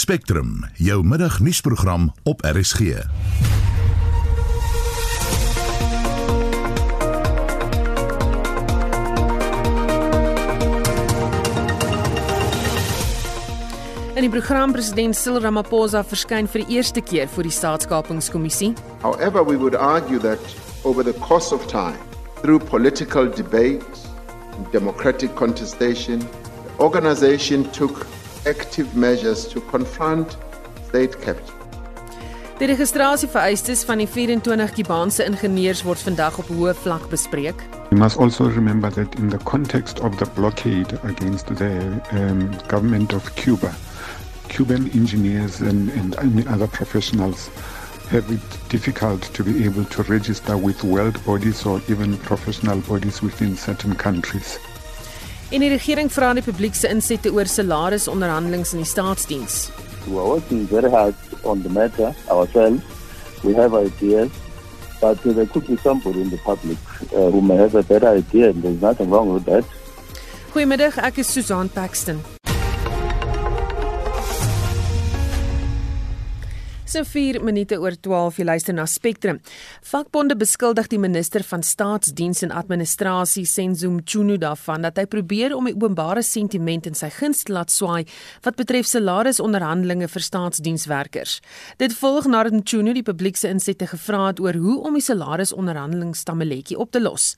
Spectrum, jou middagnuusprogram op RSG. In die program president Cyril Ramaphosa verskyn vir die eerste keer voor die staatskapingskommissie. However, we would argue that over the course of time, through political debate and democratic contestation, the organization took active measures to confront state capture. Die registrasievereistes van die 24 Kubaanse ingenieurs word vandag op hoë vlak bespreek. We must also remember that in the context of the blockade against the um, government of Cuba, Cuban engineers and, and, and other professionals have it difficult to be able to register with world bodies or even professional bodies within certain countries. En die regering vra die publiek se insette oor salarisonderhandelinge in die staatsdiens. We are working very hard on the matter ourselves. We have ideas, but there could be somebody in the public uh, who may have a better idea, and there's nothing wrong with that. Goeiemiddag, ek is Susan Paxton. So 4 minute oor 12 jy luister na Spectrum. Vakbonde beskuldig die minister van Staatsdiens en Administrasie Senzo Mchunu daarvan dat hy probeer om die openbare sentiment in sy guns te laat swaai wat betref salarisonderhandelinge vir staatsdienswerkers. Dit volg nadat Mchunu die publiek se insette gevra het oor hoe om die salarisonderhandelingsstammeletjie op te los.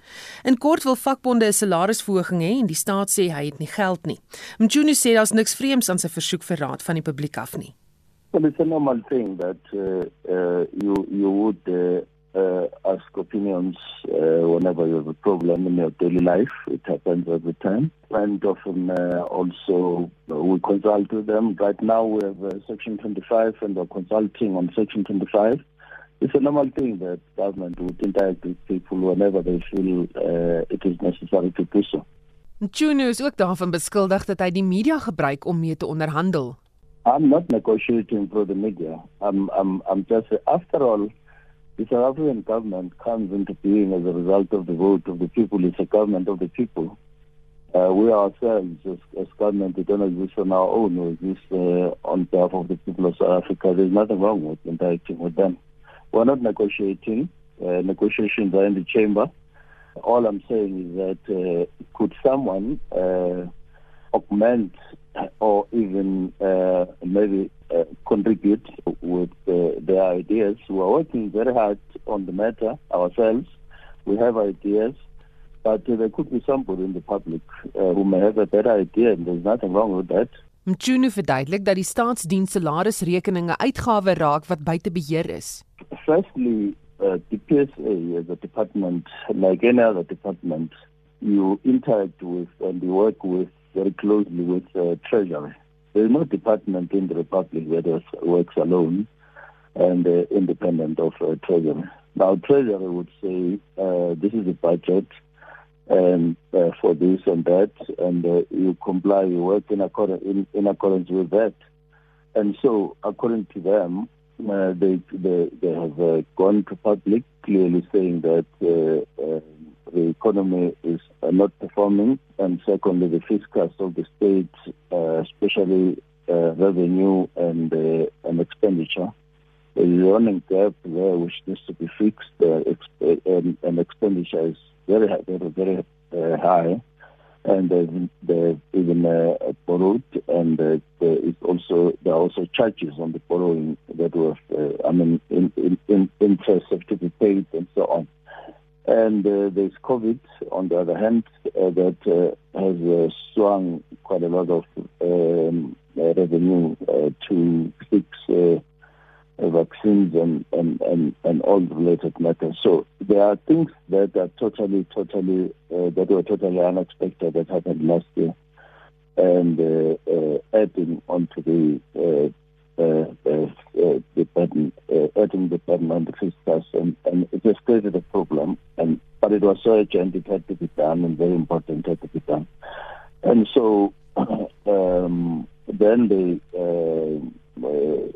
In kort wil vakbonde 'n salarisverhoging hê en die staat sê hy het nie geld nie. Mchunu sê daar's niks vreemds aan sy versoek vir raad van die publiek af nie. Well, it's a normal thing that uh, uh, you you would uh, uh, ask opinions uh, whenever you have a problem in your daily life. It happens every time, and often uh, also uh, we consult with them. Right now, we have uh, Section 25, and we're consulting on Section 25. It's a normal thing that government would interact with people whenever they feel uh, it is necessary to do so. Is ook daarvan beskuldig dat hy die media gebruik om mee te onderhandel. I'm not negotiating through the media. I'm, I'm, I'm just, after all, the South African government comes into being as a result of the vote of the people. It's a government of the people. Uh, we ourselves, as, as government, we don't exist on our own. We exist uh, on behalf of the people of South Africa. There's nothing wrong with interacting with them. We're not negotiating. Uh, negotiations are in the chamber. All I'm saying is that uh, could someone uh, augment or even uh, maybe uh, contribute with uh, their ideas. We are working very hard on the matter ourselves. We have ideas, but there could be somebody in the public uh, who may have a better idea, and there's nothing wrong with that. Mchunu verduidelik dat die staatsdiens salarisrekeninge uitgawe raak wat buite beheer is. Firstly, uh, the PSA as a department, like any other department, you interact with and you work with very closely with uh, Treasury. There is no department in the Republic that works alone and uh, independent of uh, Treasury. Now, Treasury would say uh, this is the budget and uh, for this and that, and uh, you comply, you work in, accord- in, in accordance with that. And so, according to them, they, they, they have gone to public clearly saying that uh, the economy is uh, not performing, and secondly, the fiscus of the state, uh, especially uh, revenue and uh, and expenditure, there is a running gap there which needs to be fixed, exp- and, and expenditure is very very very uh, high, and they've, they've even uh, borrowed, and there is also there are also charges on the borrowing that were, I mean, in, in, in interest have to be paid and so on. And uh, there's COVID, on the other hand, uh, that uh, has uh, swung quite a lot of um, uh, revenue uh, to fix vaccines and, and, and, and all related matters. So there are things that are totally, totally, that were totally unexpected that happened last year. And adding onto the the burden, adding the burden on the fiscus, and, and it has created a problem. And but it was urgent; it had to be done, and very important, had to be done. And so um, then they uh, uh,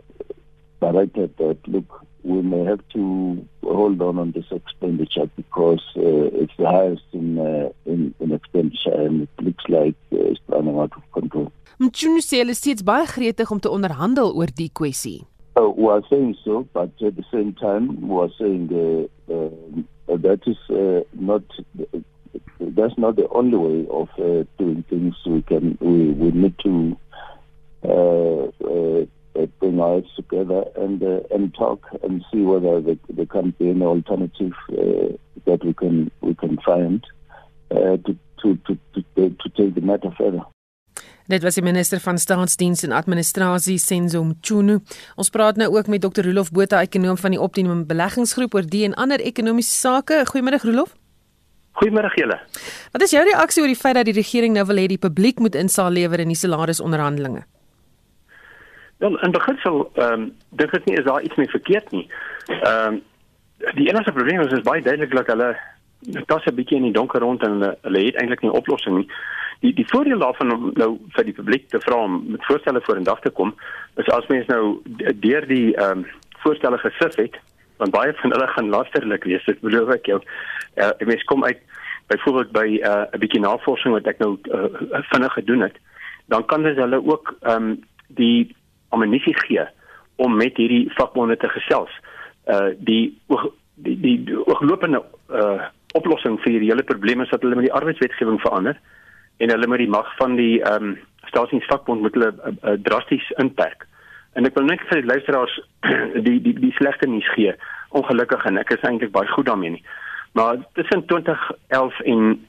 directed that look, we may have to hold on on this expenditure because uh, it's the highest in, uh, in in expenditure, and it looks like uh, it's running out of control. Mchunu sê hulle is steeds baie gretig om te onderhandel oor die kwessie. Uh, we are saying so, but at the same time, we are saying uh, uh, that is uh, not that's not the only way of uh, doing things. We can we, we need to uh, uh, bring our heads together and uh, and talk and see whether there, there can be an alternative uh, that we can we can find uh, to, to to to to take the matter further. Dit was die minister van staatsdiens en administrasie Senzo Mchunu. Ons praat nou ook met Dr. Rolof Botha, ekonom van die Optimum Beleggingsgroep oor die en ander ekonomiese sake. Goeiemôre Rolof. Goeiemôre julle. Wat is jou reaksie oor die feit dat die regering nou wil hê die publiek moet insaal lewer in die salarisonderhandelinge? Wel, in beginsel ehm um, dink ek nie is daar iets mee verkeerd nie. Ehm um, die enigste probleem is is baie duidelik dat hulle tas 'n bietjie in die donker rond en hulle, hulle het eintlik nie 'n oplossing nie. Die die voordeel daarvan om nou vir die publiek te vra om voorstelle voor in dag te kom, is as mens nou deur die ehm um, voorstelle gesif het, want baie van hulle gaan lasterlik wees, dit belowe ek jou. Uh, mens kom uit byvoorbeeld by eh, 'n uh, bietjie navorsing wat ek nou uh, vinnig gedoen het, dan kan dit hulle ook ehm um, die amnestie gee om met hierdie vakbonde te gesels. Uh die die die, die ooglopende uh oplossing vir hierdie hele probleem is dat hulle met die arbeidswetgewing verander en hulle met die mag van die ehm um, staatsdiensvakbond moet hulle uh, uh, drasties inperk. En ek wil net vir die luisteraars die die die slegte nuus gee. Ongelukkig en ek is eintlik baie goed daarmee nie. Maar tussen 2011 en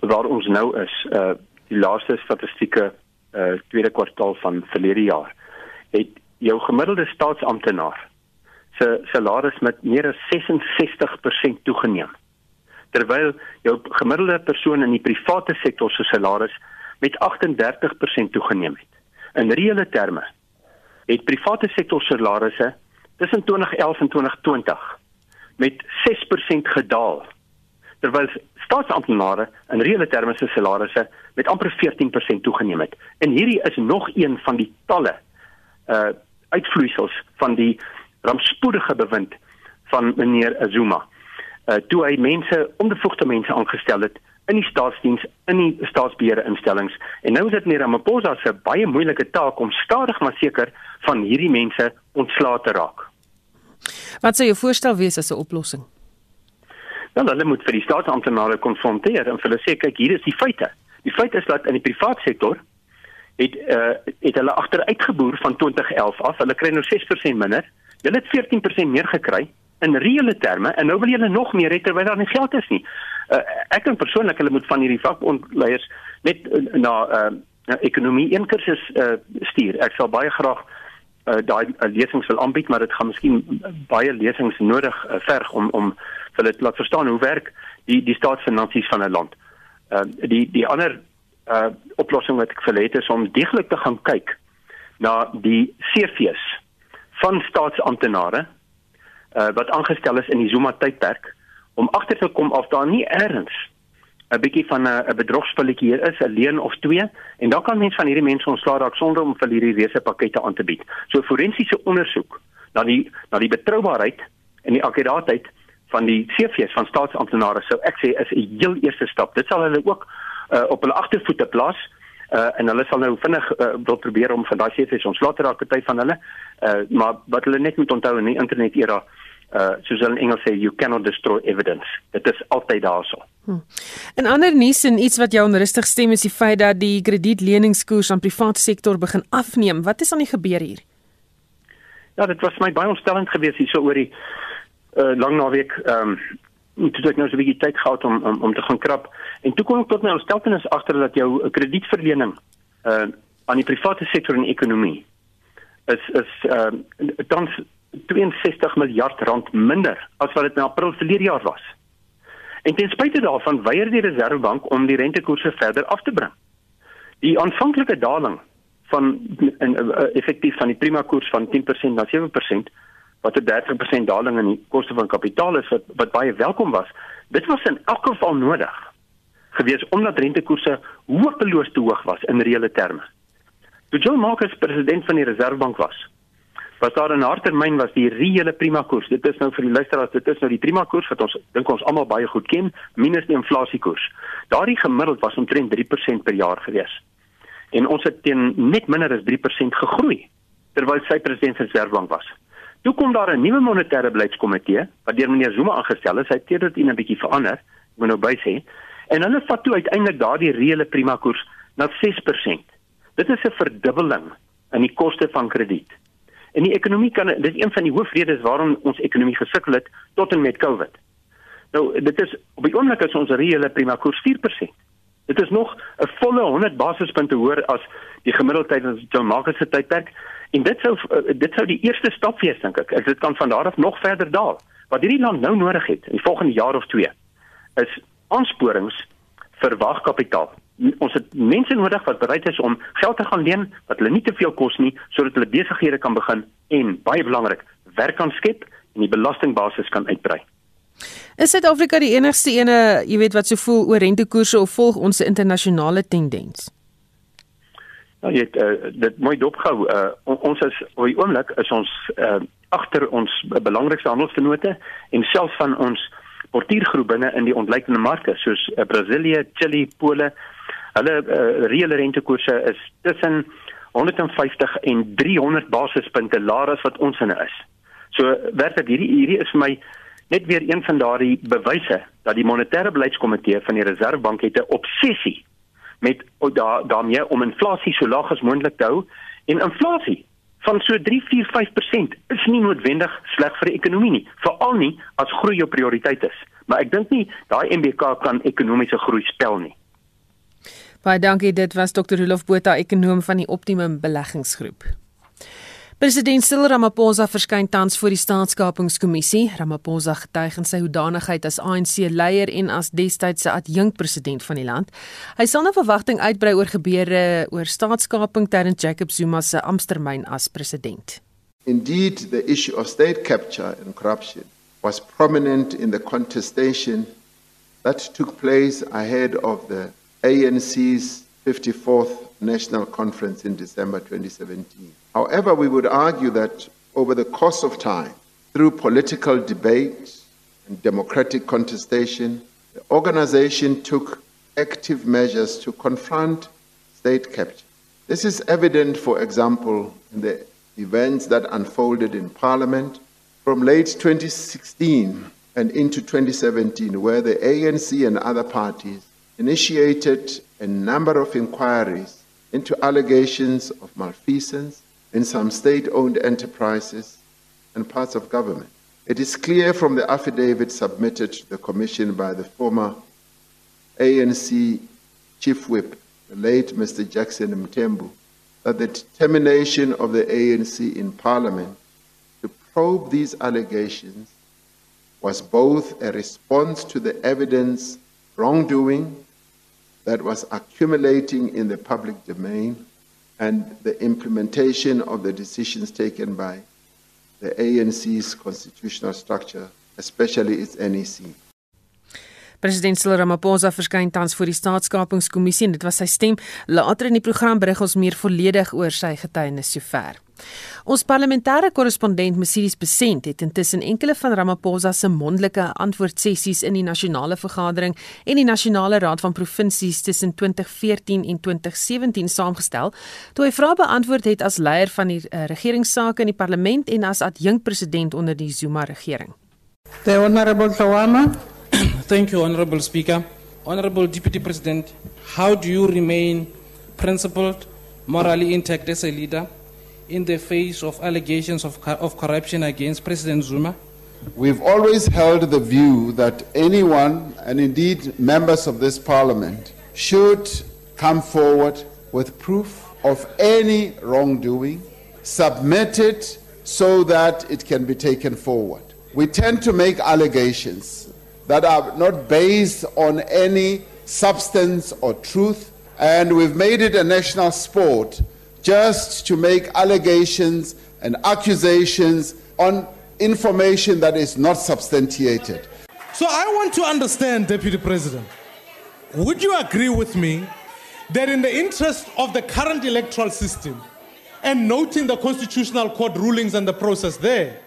waar ons nou is, uh die laaste statistieke uh tweede kwartaal van verlede jaar, het jou gemiddelde staatsamptenaar se salaris met meer as 66% toegeneem. Terwyl jou gemiddelde persoon in die private sektor se salaris met 38% toegeneem het. In reële terme het private sektor salarisse tussen 2011 en 2020 met 6% gedaal. Terwyl staatsamptenare in reële terme se salarisse met amper 14% toegeneem het. En hierdie is nog een van die talle uh uitvloeisels van die rampspoedige bewind van meneer Zuma. Uh toe hy mense onbevoegde mense aangestel het in die staatsdiens, in die staatsbeheerde instellings en nou is dit meer Ramaphosa se baie moeilike taak om stadig maar seker van hierdie mense ontslae te raak. Wat sou jou voorstel wees as 'n oplossing? Wel, hulle moet vir die staatsamptenare konfronteer en vir hulle sê kyk, hier is die feite. Die feit is dat in die private sektor het uh, het hulle agteruitgeboer van 2011 af. Hulle kry nou 6% minder. Hulle het 14% meer gekry in reële terme en nou wil hulle nog meer hê terwyl daar nie geld is nie. Uh, ek dink persoonlik hulle moet van hierdie vakbondleiers net uh, na uh, ekonomie een kursus uh, stuur. Ek sal baie graag uh, daai uh, lesings wil aanbied, maar dit gaan miskien baie lesings nodig uh, verg om om hulle te laat verstaan hoe werk die die staatsfinansies van 'n land. Uh, die die ander uh, oplossing wat ek vir het is om deeglik te gaan kyk na die CV's van staatsamptenare uh, wat aangestel is in die Zuma tydperk om agter te kom of daar nie eers 'n bietjie van 'n 'n bedrogspulletjie hier is, 'n leen of twee, en dan kan mense van hierdie mense ontslaa raak sonder om vir hierdie reuse pakkette aan te bied. So forensiese ondersoek na die na die betroubaarheid en die akkuraatheid van die CV's van staatsamptenare sou ek sê is 'n heel eerste stap. Dit sal hulle ook uh, op hulle agtervoete plaas uh, en hulle sal nou vinnig uh, wil probeer om van daai CV's ontslae te raak party van hulle. Uh, maar wat hulle net moet onthou in die internet era uh soos hulle in Engels sê you cannot destroy evidence. Dit is altyd daarso. Hmm. En ander nuus en iets wat jou onrustig stem is die feit dat die kredietleningskoers aan private sektor begin afneem. Wat is aan die gebeur hier? Ja, dit was my baie ontstellend geweest hier so oor die uh lang naweek. Ehm um, toe ek nou so 'n bietjie tyd gehad om om om te gaan krap en toe kom ek tot my ontsteltenis agter dat jou kredietverlening uh aan die private sektor en ekonomie is is ehm uh, tans 62 miljard rand minder as wat dit in April verlede jaar was. En ten spyte daarvan weier die Reserwebank om die rentekoerse verder af te bring. Die aanvanklike daling van in uh, effektief van die prima koers van 10% na 7% wat 'n 30% daling in die koste van kapitaal is wat, wat baie welkom was. Dit was in elk geval nodig gewees omdat rentekoerse hopeloos te hoog was in reële terme. Toe John Marcus president van die Reserwebank was, was daar 'n harttermyn was die reële prima koers. Dit is nou vir die luisteraars, dit is nou die prima koers wat ons dink ons almal baie goed ken, minus die inflasiekoers. Daardie gemiddeld was omtrent 3% per jaar gewees. en ons het teen net minder as 3% gegroei terwyl sy president van Reservebank was. Toe kom daar 'n nuwe monetêre beleidskomitee wat deur meneer Zuma aangestel is. Hy het dit in 'n bietjie verander, ek moet nou by sê. En hulle vat toe uiteindelik daardie reële prima koers na 6%. Dit is 'n verdubbeling in die koste van krediet. En die ekonomie kan dit is een van die hoofredes waarom ons ekonomie gesukkel het tot en met COVID. Nou dit is op die oomblik is ons reële prima koers 4%. Dit is nog 'n volle 100 basispunte hoër as die gemiddelde tyd in John Marcus se tydperk en dit sou uh, dit sou die eerste stap wees dink ek. Dit kan van daar af nog verder daal. Wat hierdie land nou nodig het in die volgende jaar of 2 is aansporings vir wagkapitaal. Ons het mense nodig wat bereid is om geld te gaan leen wat hulle nie te veel kos nie sodat hulle besighede kan begin en baie belangrik werk kan skep en die belastingbasis kan uitbrei. Is Suid-Afrika die enigste ene, jy weet wat so voel oor rentekoerse of volg ons internasionale tendens? Nou jy het uh, dit mooi dopgehou. Uh, ons is op die oomblik is ons uh, agter ons belangrikste handelsvennote en selfs van ons portiergroep binne in die ontleikende marke soos uh, Brasilië, Chili, Pole. Hulle uh, reële rentekoerse is tussen 150 en 300 basispunte laer as wat ons inne is. So werklik hierdie hierdie is vir my net weer een van daardie bewyse dat die monetêre beleidskomitee van die Reserwebank het 'n obsessie met daar daarmee om inflasie so laag as moontlik te hou. En inflasie van so 3 4 5% is nie noodwendig sleg vir die ekonomie nie veral nie as groei jou prioriteit is. Maar ek dink nie daai MBK kan ekonomiese groei spel nie Baie dankie dit was Dr. Rolof Botha ekonom van die Optimum Beleggingsgroep President Cyril Ramaphosa verskyn tans voor die staatskapingskommissie. Ramaphosa getuig in sy hoedanigheid as ANC-leier en as destydse adjunkpresident van die land. Hy sal na verwagting uitbrei oor gebeure oor staatskaping terwyl Jacob Zuma se amptetermyn as president. Indeed, the issue of state capture and corruption was prominent in the contestation that took place ahead of the ANC's 54th National Conference in December 2017. However, we would argue that over the course of time, through political debate and democratic contestation, the organization took active measures to confront state capture. This is evident, for example, in the events that unfolded in Parliament from late 2016 and into 2017, where the ANC and other parties initiated a number of inquiries into allegations of malfeasance in some state owned enterprises and parts of government. It is clear from the affidavit submitted to the Commission by the former ANC Chief Whip, the late Mr. Jackson Mtembu, that the determination of the ANC in Parliament to probe these allegations was both a response to the evidence wrongdoing that was accumulating in the public domain and the implementation of the decisions taken by the ANC's constitutional structure, especially its NEC. President Cyril Ramaphosa verskyn tans voor die staatskapingskommissie en dit was sy stem. Later in die program berig ons meer volledig oor sy getuienis sover. Ons parlementêre korrespondent Mesiris Besent het intussen enkele van Ramaphosa se mondelike antwoordsessies in die nasionale vergadering en die nasionale raad van provinsies tussen 2014 en 2017 saamgestel, toe hy vrae beantwoord het as leier van die uh, regeringsake in die parlement en as adjunkpresident onder die Zuma regering. The honorable Tawama Thank you, Honorable Speaker. Honorable Deputy President, how do you remain principled, morally intact as a leader in the face of allegations of, of corruption against President Zuma? We've always held the view that anyone, and indeed members of this parliament, should come forward with proof of any wrongdoing, submit it so that it can be taken forward. We tend to make allegations that are not based on any substance or truth, and we've made it a national sport just to make allegations and accusations on information that is not substantiated. So I want to understand, Deputy President, would you agree with me that in the interest of the current electoral system and noting the Constitutional Court rulings and the process there,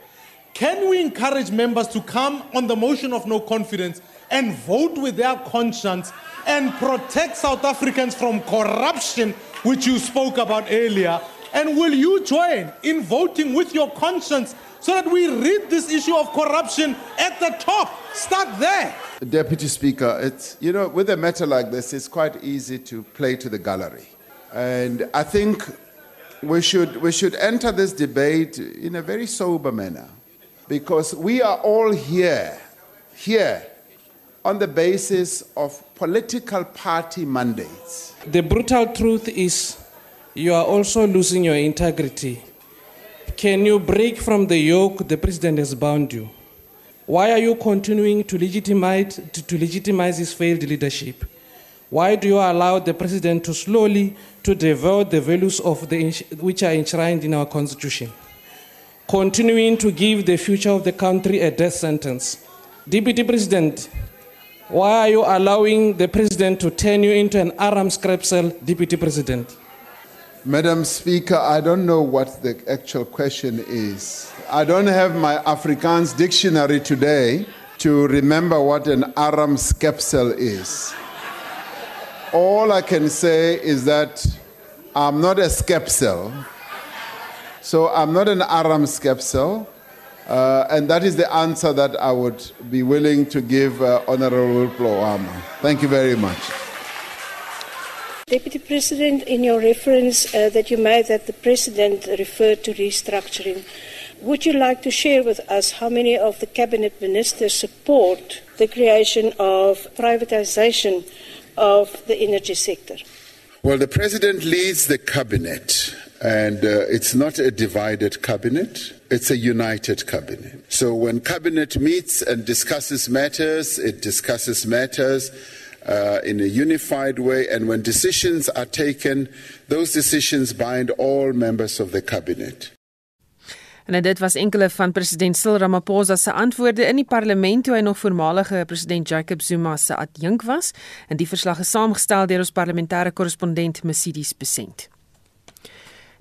can we encourage members to come on the motion of no confidence and vote with their conscience and protect South Africans from corruption which you spoke about earlier? And will you join in voting with your conscience so that we rid this issue of corruption at the top? Start there. Deputy Speaker, it's, you know, with a matter like this, it's quite easy to play to the gallery. And I think we should, we should enter this debate in a very sober manner because we are all here, here, on the basis of political party mandates. The brutal truth is you are also losing your integrity. Can you break from the yoke the president has bound you? Why are you continuing to legitimize, to, to legitimize his failed leadership? Why do you allow the president to slowly to devote the values of the, which are enshrined in our constitution? Continuing to give the future of the country a death sentence. Deputy President, why are you allowing the president to turn you into an Aram scrap cell, Deputy President? Madam Speaker, I don't know what the actual question is. I don't have my Afrikaans dictionary today to remember what an Aram skepsel is. All I can say is that I'm not a skepsel. So I'm not an Aram skepsel. Uh, and that is the answer that I would be willing to give uh, Honorable Ploama. Thank you very much. Deputy President, in your reference uh, that you made that the President referred to restructuring, would you like to share with us how many of the Cabinet Ministers support the creation of privatization of the energy sector? Well, the President leads the Cabinet, and uh, it's not a divided Cabinet. It's a united cabinet. So when cabinet meets and discusses matters, it discusses matters uh, in a unified way. And when decisions are taken, those decisions bind all members of the cabinet. En dit was enkele van president Cyril Ramaphosa se antwoorde in die parlement toe hy nog voormalige president Jacob Zuma se adjunk was. En die verslag is saamgestel deur ons parlementêre korrespondent Mesidis Besent.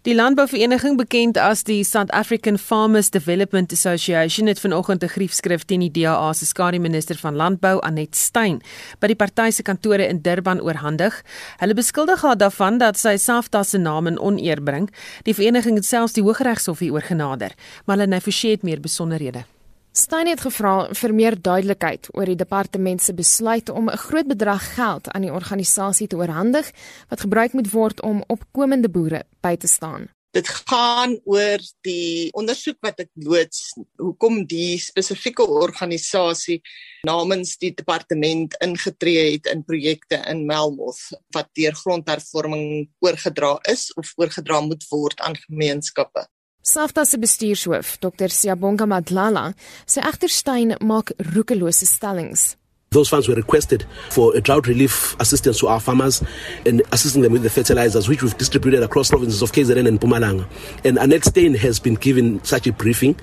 Die landbouvereniging bekend as die South African Farmers Development Association het vanoggend 'n griefskrif teen die DA se skare minister van landbou Anet Stein by die party se kantore in Durban oorhandig. Hulle beskuldig haar daarvan dat sy SAFTA se naam in oneer bring. Die vereniging het selfs die Hooggeregshof hier oorgenader, maar hulle het nou verseker meer besonderhede. Steyn het gevra vir meer duidelikheid oor die departement se besluit om 'n groot bedrag geld aan die organisasie te oorhandig wat gebruik moet word om opkomende boere by te staan. Dit gaan oor die ondersoek wat ek loods hoekom die spesifieke organisasie namens die departement ingetree het in projekte in Melmoth wat deur grondhervorming oorgedra is of oorgedra moet word aan gemeenskappe. SAFTA se bestuurshoof, Dr. Siyabonga Madlala, sê egterstein maak roekelose stellings. Those funds were requested for drought relief assistance to our farmers and assisting them with the fertilizers, which we've distributed across provinces of KZN and Pumalanga. And Annette Stein has been given such a briefing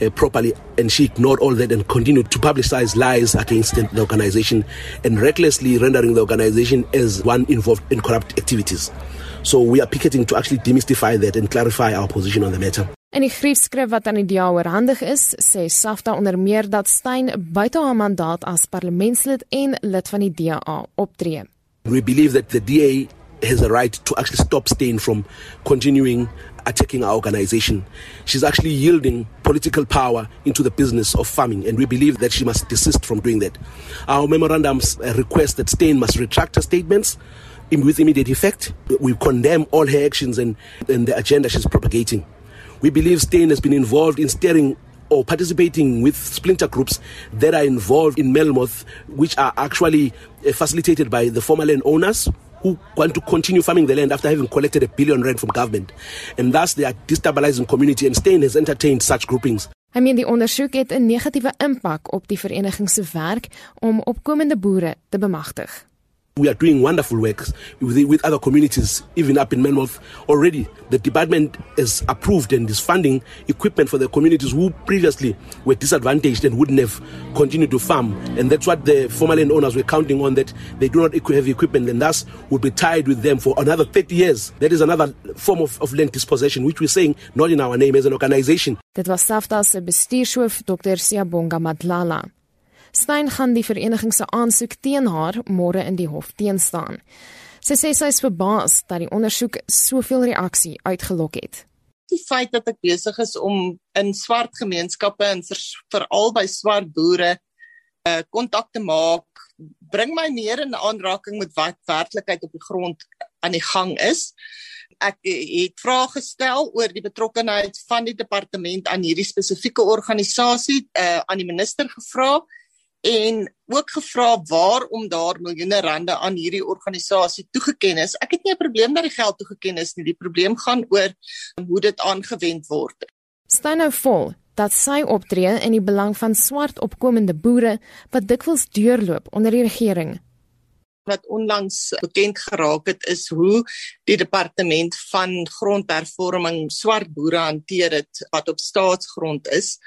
uh, properly, and she ignored all that and continued to publicize lies against the organization and recklessly rendering the organization as one involved in corrupt activities. So we are picketing to actually demystify that and clarify our position on the matter. In die griefskrif wat aan die DA oorhandig is, sê Safta onder meer dat Stein buite haar mandaat as parlementslid en lid van die DA optree. We believe that the DA has a right to actually stop Stein from continuing attacking our organization. She's actually yielding political power into the business of farming, and we believe that she must desist from doing that. Our memorandums request that Stein must retract her statements with immediate effect. We condemn all her actions and, and the agenda she's propagating. We believe Stein has been involved in steering or participating with splinter groups that are involved in Melmoth, which are actually uh, facilitated by the former land owners who want to continue farming the land after having collected a billion rand from government. And thus they are destabilizing community and Stein has entertained such groupings. I mean die ondersoek het 'n negatiewe impak op die vereniging se werk om opkomende boere te bemagtig. We are doing wonderful works with, with other communities, even up in Menmouth. Already, the department has approved and is funding equipment for the communities who previously were disadvantaged and wouldn't have continued to farm. And that's what the former land owners were counting on that they do not have equipment and thus would be tied with them for another 30 years. That is another form of, of land dispossession, which we're saying not in our name as an organization. Dit was SAFTA se bestuurshoof Dr. Siyabonga Madlala. Stein gaan die vereniging se aansoek teen haar môre in die hof teenstaan. Sy sê sy is verbaas dat die ondersoek soveel reaksie uitgelok het. Die feit dat ek besig is om in swart gemeenskappe en veral by swart boere uh kontak te maak, bring my meer in aanraking met wat werklikheid op die grond aan die gang is. Ek het vrae gestel oor die betrokkeheid van die departement aan hierdie spesifieke organisasie, uh aan die minister gevra en ook gevra waarom daar miljoene rande aan hierdie organisasie toegeken is. Ek het nie 'n probleem dat die geld toegeken is nie. Die probleem gaan oor hoe dit aangewend word. Staan nou vol dat sy optree in die belang van swart opkomende boere wat dikwels deurloop onder die regering wat onlangs bekend geraak het is hoe die departement van grondhervorming swart boere hanteer het wat op staatsgrond is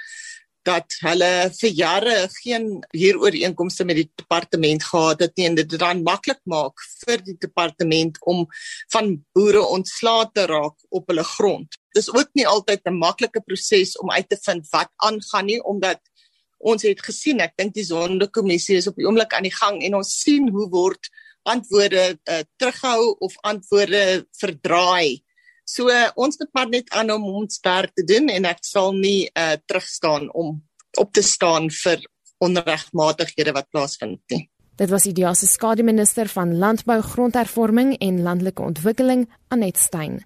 dat hulle vir jare geen huurooreenkomste met die departement gehad het nie en dit dan maklik maak vir die departement om van boere ontslae te raak op hulle grond. Dis ook nie altyd 'n maklike proses om uit te vind wat aangaan nie omdat ons het gesien ek dink die sondekommissie is op die oomblik aan die gang en ons sien hoe word antwoorde uh, terughou of antwoorde verdraai So uh, ons maar net aan om ons werk te doen en ek sal nie uh terugstaan om op te staan vir onregmatighede wat plaasvind nie. Dit was die Diasse skademinister van Landbou, Grondhervorming en Landelike Ontwikkeling, Anet Stein.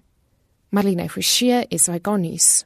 Marlene Forsie is hy garnis.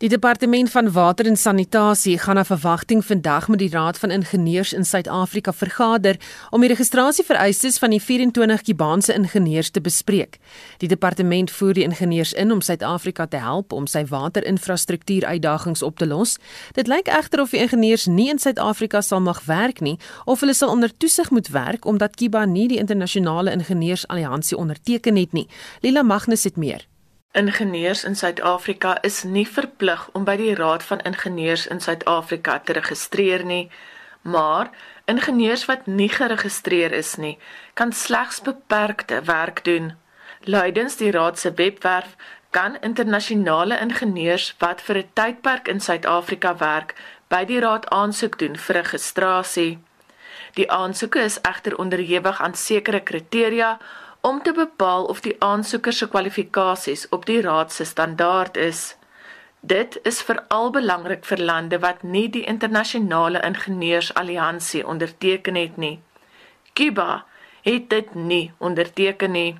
Die departement van water en sanitasie gaan na verwagting vandag met die Raad van Ingenieurs in Suid-Afrika vergader om die registrasievereistes van die 24 Kubaanse ingenieurs te bespreek. Die departement voer die ingenieurs in om Suid-Afrika te help om sy waterinfrastruktuur uitdagings op te los. Dit lyk egter of die ingenieurs nie in Suid-Afrika sal mag werk nie of hulle sal onder toesig moet werk omdat Kuba nie die internasionale ingenieursalliansie onderteken het nie. Lila Magnus het meer. Ingenieurs in Suid-Afrika is nie verplig om by die Raad van Ingenieurs in Suid-Afrika te registreer nie, maar ingenieurs wat nie geregistreer is nie, kan slegs beperkte werk doen. Luidens die Raad se webwerf kan internasionale ingenieurs wat vir 'n tydperk in Suid-Afrika werk, by die Raad aansoek doen vir registrasie. Die aansoeke is egter onderhewig aan sekere kriteria om te bepaal of die aansoeker se kwalifikasies op die raad se standaard is. Dit is veral belangrik vir lande wat nie die internasionale ingenieursalliansie onderteken het nie. Cuba het dit nie onderteken nie.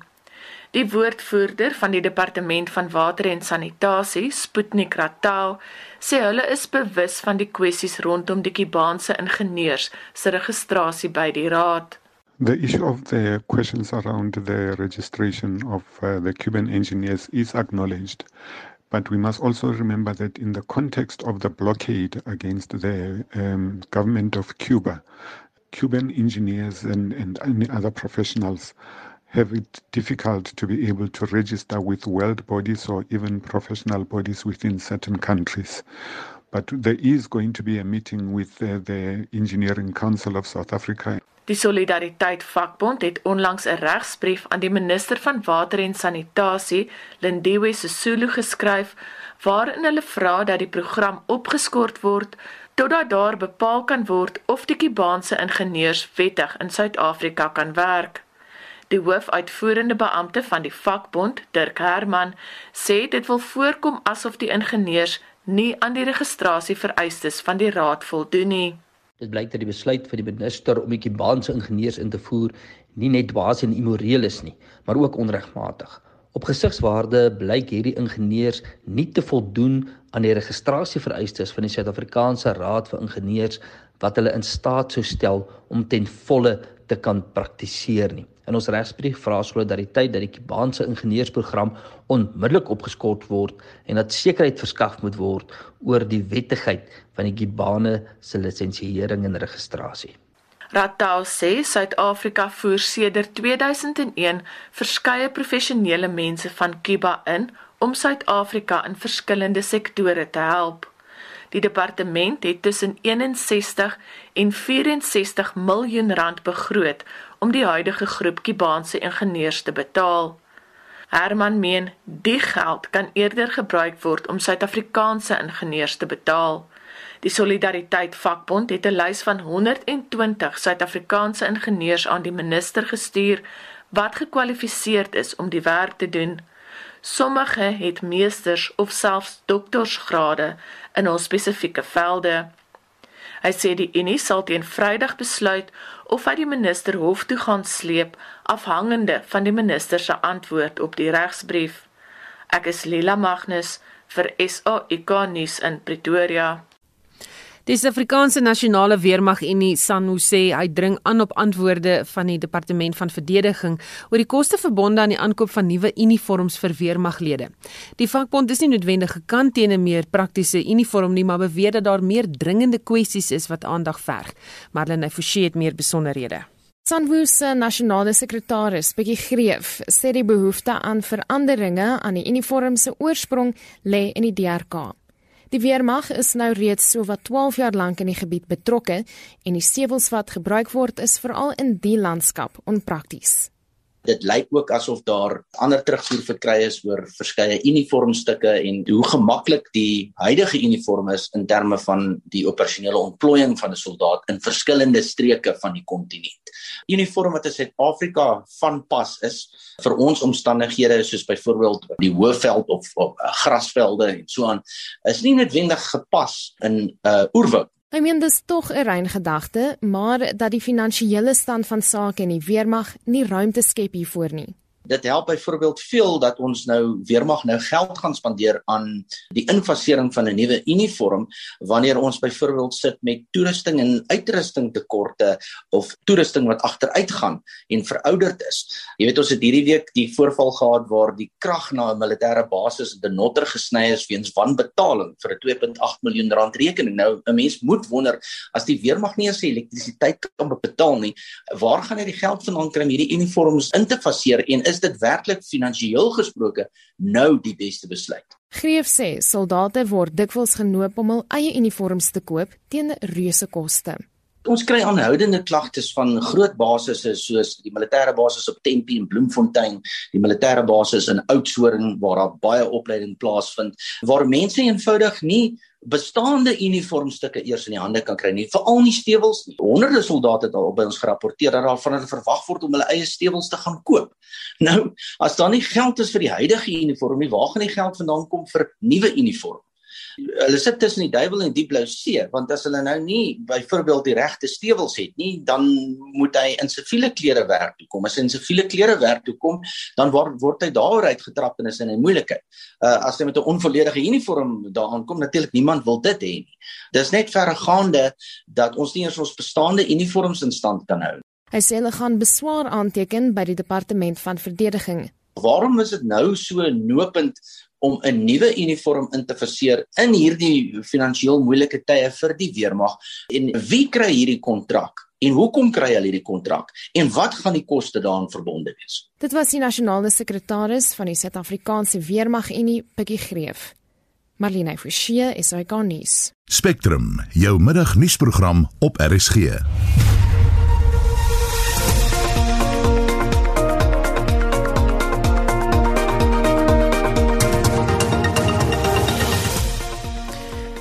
Die woordvoerder van die departement van water en sanitasie, Sputnik Ratau, sê hulle is bewus van die kwessies rondom die Kubaanse ingenieurs se registrasie by die raad. The issue of the questions around the registration of uh, the Cuban engineers is acknowledged. But we must also remember that in the context of the blockade against the um, government of Cuba, Cuban engineers and, and any other professionals have it difficult to be able to register with world bodies or even professional bodies within certain countries. But there is going to be a meeting with uh, the Engineering Council of South Africa Die Solidariteit Vakbond het onlangs 'n regsbrief aan die minister van Water en Sanitasie, Lindiwe Sisulu geskryf waarin hulle vra dat die program opgeskort word totdat daar bepaal kan word of die Kubaanse ingenieurs wettig in Suid-Afrika kan werk. Die hoofuitvoerende beampte van die vakbond, Dirk Herman, sê dit wil voorkom asof die ingenieurs nie aan die registrasievereistes van die raad voldoen nie. Dit blyk dat die besluit van die minister om die Kubaanse ingenieurs in te voer nie net dwaas en immoreel is nie, maar ook onregmatig. Op gesigswaarde blyk hierdie ingenieurs nie te voldoen aan die registrasievereistes van die Suid-Afrikaanse Raad vir Ingenieurs wat hulle in staat sou stel om ten volle te kan praktiseer nie. In ons regsbrief vra solidariteit dat die Kubaanse ingenieursprogram onmiddellik opgeskort word en dat sekerheid verskaf moet word oor die wettigheid van die Kubane se lisensiering en registrasie. Ratau sê Suid-Afrika voer sedert 2001 verskeie professionele mense van Kuba in om Suid-Afrika in verskillende sektore te help. Die departement het tussen 61 en 64 miljoen rand begroot om die huidige groep Kubaanse ingenieurs te betaal. Herman meen die geld kan eerder gebruik word om Suid-Afrikaanse ingenieurs te betaal. Die Solidariteit Vakbond het 'n lys van 120 Suid-Afrikaanse ingenieurs aan die minister gestuur wat gekwalifiseerd is om die werk te doen. Sommige het meesters of selfs doktorsgrade in hul spesifieke velde. Hy sê die Unie sal teen Vrydag besluit of hy die minister hof toe gaan sleep afhangende van die minister se antwoord op die regsbrief. Ek is Lila Magnus vir SAK nuus in Pretoria. Die Suid-Afrikaanse Nasionale Weermag Unie SANU sê hy dring aan op antwoorde van die Departement van Verdediging oor die koste verbonde aan die aankoop van nuwe uniforms vir weermaglede. Die vakbond is nie noodwendig gekant teen 'n meer praktiese uniform nie, maar beweer dat daar meer dringende kwessies is wat aandag verg. Marlene Forsie het meer besonderhede. Sanwu se nasionale sekretaris, Bekkie Greef, sê die behoefte aan veranderinge aan die uniform se oorsprong lê in die DRK. Die weermag is nou reeds so wat 12 jaar lank in die gebied betrokke en die sewels wat gebruik word is veral in die landskap onprakties. Dit lyk ook asof daar ander terugvoer verkry is oor verskeie uniformstukke en hoe gemaklik die huidige uniform is in terme van die operasionele ontplooiing van 'n soldaat in verskillende streke van die kontinent. Uniform wat in Suid-Afrika van pas is vir ons omstandighede soos byvoorbeeld die Hoëveld of, of uh, grasvelde en so aan is nie noodwendig gepas in 'n uh, oerwoud Hy meen dis tog 'n rein gedagte, maar dat die finansiële stand van sake in die weermag nie ruimte skep hiervoor nie. Dit help byvoorbeeld veel dat ons nou weermag nou geld gaan spandeer aan die infasering van 'n nuwe uniform wanneer ons byvoorbeeld sit met toerusting en uitrusting tekorte of toerusting wat agteruit gaan en verouderd is. Jy weet ons het hierdie week die voorval gehad waar die krag na 'n militêre basis in Denotter gesny is weens wanbetaling vir 'n 2.8 miljoen rand rekening. Nou 'n mens moet wonder as die weermag nie eens elektrisiteit kan betaal nie, waar gaan hy die geld vandaan kry om hierdie uniforms in te faseer en is dit werklik finansiëel gesproke nou die beste besluit. Greef sê soldate word dikwels genoop om hul eie uniforms te koop teen reuse koste. Ons kry aanhoudende klagtes van groot basisse soos die militêre basis op Tempe en Bloemfontein, die militêre basis in Oudtshoorn waar daar baie opleiding plaasvind, waar mense eenvoudig nie bestaande uniformstukke eers in die hande kan kry nie, veral nie stewels nie. Honderde soldate het al by ons gerapporteer dat daar van hulle verwag word om hulle eie stewels te gaan koop. Nou, as daar nie geld is vir die huidige uniform nie, waar gaan die geld vandaan kom vir nuwe uniform? Hulle sit tussen die duiwel en die blou see want as hulle nou nie byvoorbeeld die regte stewels het nie dan moet hy in siviele klere werk toe kom. As hy in siviele klere werk toe kom dan word word hy daaroor uitgetrap en is in 'n moeilikheid. Uh, as hy met 'n onvolledige uniform daaraan kom natuurlik niemand wil dit hê nie. Dis net verregaande dat ons nie eens ons bestaande uniforms in stand kan hou hy sê hulle gaan beswaar aanteken by die departement van verdediging Waarom is dit nou so nopend om 'n nuwe uniform in te verseer in hierdie finansiëel moeilike tye vir die weermag? En wie kry hierdie kontrak? En hoekom kry hulle hierdie kontrak? En wat gaan die koste daaraan verbonde wees? Dit was die nasionale sekretaris van die Suid-Afrikaanse Weermag Unie Pikkie Greef. Marlene Forsie is hy gaan nuus. Spectrum jou middagnuusprogram op RSG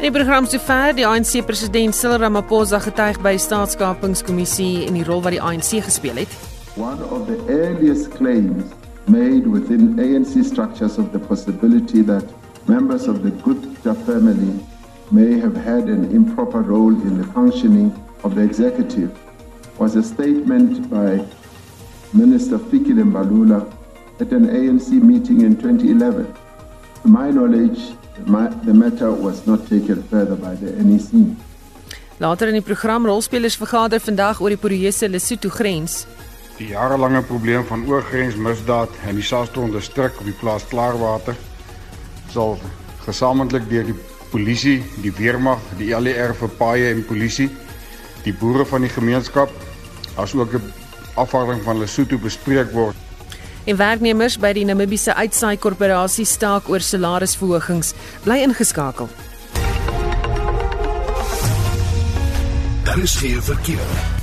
In die program sover die ANC president Cyril Ramaphosa getuig by staatskapingskommissie en die rol wat die ANC gespeel het. One of the earliest claims made within ANC structures of the possibility that members of the Gupta family may have had an improper role in the functioning of the executive was a statement by Minister Fikile Mbalula at an ANC meeting in 2011. To my knowledge, the matter was not taken further by the NEC. Later in die program rolspelers vergader vandag oor die poreuse Lesotho grens. Die jarelange probleem van oorgrensmisdaad in die Sastron distrik op die plaas Klaarwater sal gesamentlik deur die polisie, die weermag, die LER vir paaie en polisie, die boere van die gemeenskap asook 'n afvaarding van Lesotho bespreek word. En werknemers by die Namibiese Uitsaai Korporasie staak oor salarisverhogings. Bly ingeskakel. Daar is geen verkeer.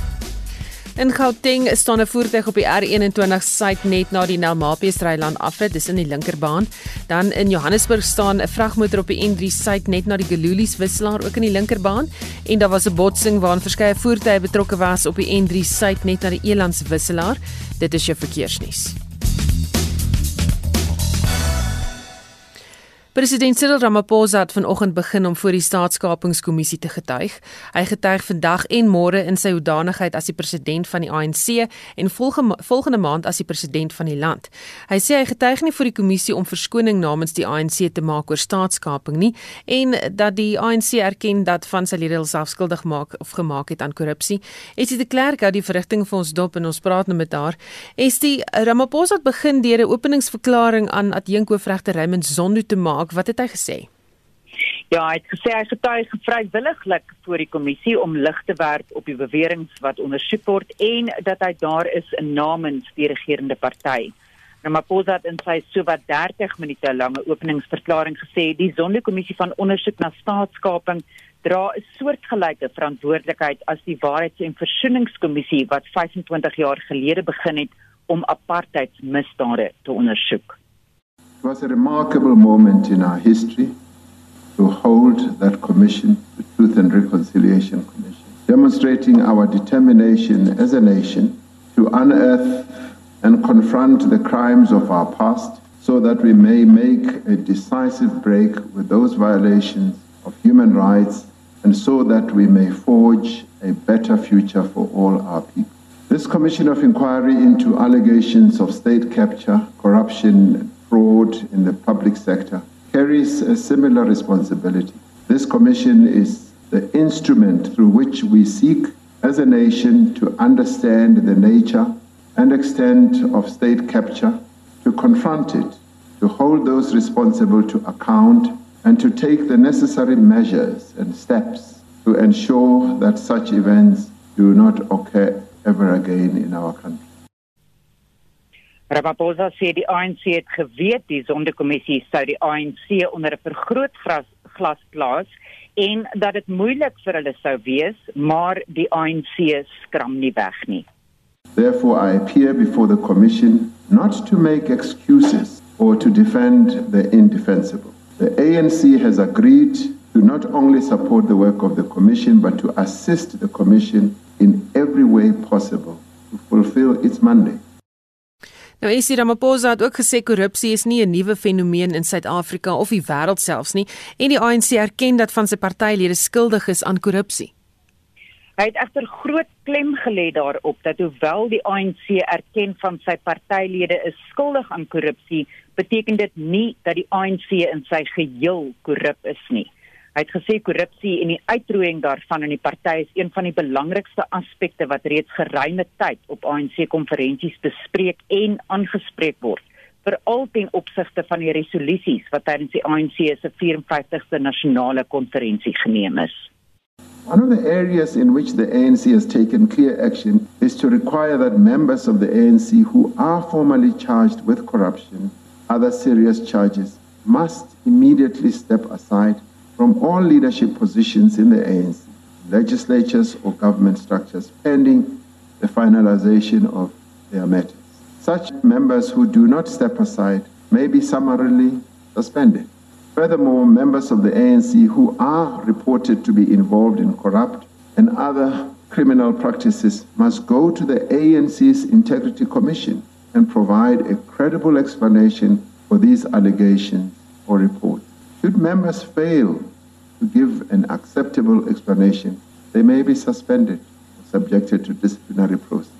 In Gauteng staan 'n voertuig op die R21 suid net na die Nelmapiesreiland afrit, dis in die linkerbaan. Dan in Johannesburg staan 'n vragmotor op die N3 suid net na die Gelulies wisselaar ook in die linkerbaan en daar was 'n botsing waarin verskeie voertuie betrokke was op die N3 suid net na die Elands wisselaar. Dit is jou verkeersnuus. President Cyril Ramaphosa het vanoggend begin om voor die staatskapingskommissie te getuig. Hy getuig vandag en môre in sy hoedanigheid as die president van die ANC en volgende volgende maand as die president van die land. Hy sê hy getuig nie vir die kommissie om verskoning namens die ANC te maak oor staatskaping nie en dat die ANC erken dat van sy lede self skuldig maak of gemaak het aan korrupsie. Esie de Klerk het die verrigting vir ons dop en ons praat nou met haar. Esie Ramaphosa het begin deur 'n openingsverklaring aan adjunkhoofregter Raymond Zondo te maak maak. Wat het hy gesê? Ja, hy het gesê hy getuig vrywilliglik voor die kommissie om lig te werp op die beweringe wat ondersoek word en dat hy daar is in namens die regerende party. Ramaphosa het in sy sowat 30 minute lange openingsverklaring gesê die Sonderkommissie van ondersoek na staatskaping dra 'n soortgelyke verantwoordelikheid as die Waarheids- en Versoeningskommissie wat 25 jaar gelede begin het om apartheidsmisdade te ondersoek. It was a remarkable moment in our history to hold that commission, the Truth and Reconciliation Commission, demonstrating our determination as a nation to unearth and confront the crimes of our past so that we may make a decisive break with those violations of human rights and so that we may forge a better future for all our people. This commission of inquiry into allegations of state capture, corruption, fraud in the public sector carries a similar responsibility. This commission is the instrument through which we seek as a nation to understand the nature and extent of state capture, to confront it, to hold those responsible to account, and to take the necessary measures and steps to ensure that such events do not occur ever again in our country. Ramaphosa sê die ANC het geweet die sondekommissie sou die ANC onder 'n vergrootglas glas plaas en dat dit moeilik vir hulle sou wees, maar die ANC skram nie weg nie. Therefore I appear before the commission not to make excuses or to defend the indefensible. The ANC has agreed to not only support the work of the commission but to assist the commission in every way possible to fulfill its mandate. Nou Essie Ramaphosa het ook gesê korrupsie is nie 'n nuwe fenomeen in Suid-Afrika of die wêreld selfs nie en die ANC erken dat van sy partylede skuldig is aan korrupsie. Hy het egter groot klem gelê daarop dat hoewel die ANC erken van sy partylede is skuldig aan korrupsie, beteken dit nie dat die ANC in sy geheel korrup is nie. Hy het gesê korrupsie en die uitroeiing daarvan in die party is een van die belangrikste aspekte wat reeds geruime tyd op ANC-konferensies bespreek en aangespreek word, veral ten opsigte van die resolusies wat tydens die ANC se 54ste nasionale konferensie geneem is. One of the areas in which the ANC has taken clear action is to require that members of the ANC who are formally charged with corruption, other serious charges, must immediately step aside from all leadership positions in the ANC, legislatures or government structures, pending the finalization of their matters. Such members who do not step aside may be summarily suspended. Furthermore, members of the ANC who are reported to be involved in corrupt and other criminal practices must go to the ANC's Integrity Commission and provide a credible explanation for these allegations or reports. Should members fail to give an acceptable explanation, they may be suspended or subjected to disciplinary process.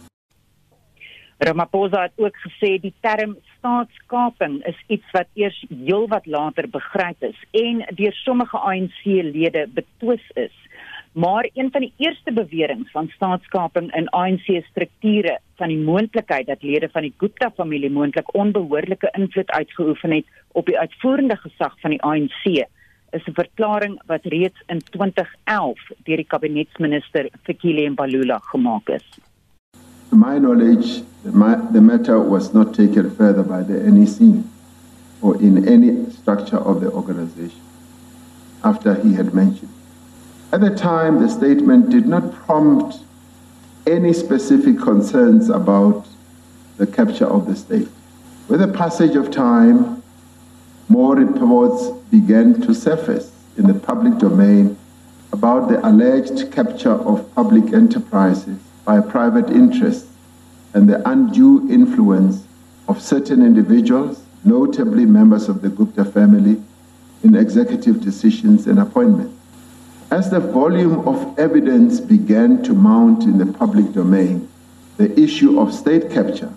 Ramaphosa het ook gesê die term staatskaping is iets wat eers heelwat later begryp is en deur sommige ANC-lede betwis is. Maar een van die eerste beweringe van staatskaping in ANC-strukture van die moontlikheid dat lede van die Gupta-familie moontlik onbehoorlike invloed uitgeoefen het op die uitvoerende gesag van die ANC is 'n verklaring wat reeds in 2011 deur die kabinetsminister Fikile Mbalula gemaak is. To my knowledge, the, ma the matter was not taken further by the NEC or in any structure of the organization after he had mentioned. At the time, the statement did not prompt any specific concerns about the capture of the state. With the passage of time, more reports began to surface in the public domain about the alleged capture of public enterprises by private interests and the undue influence of certain individuals, notably members of the Gupta family, in executive decisions and appointments. As the volume of evidence began to mount in the public domain, the issue of state capture,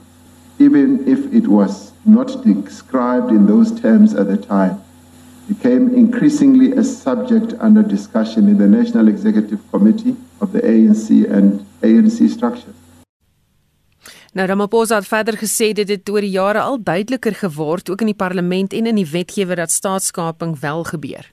even if it was not described in those terms at the time, became increasingly a subject under discussion in the National Executive Committee of the ANC and ANC structure. Nou Ramaphosa het verder gesê dit het oor die jare al duideliker geword ook in die parlement en in die wetgewer dat staatskaping wel gebeur.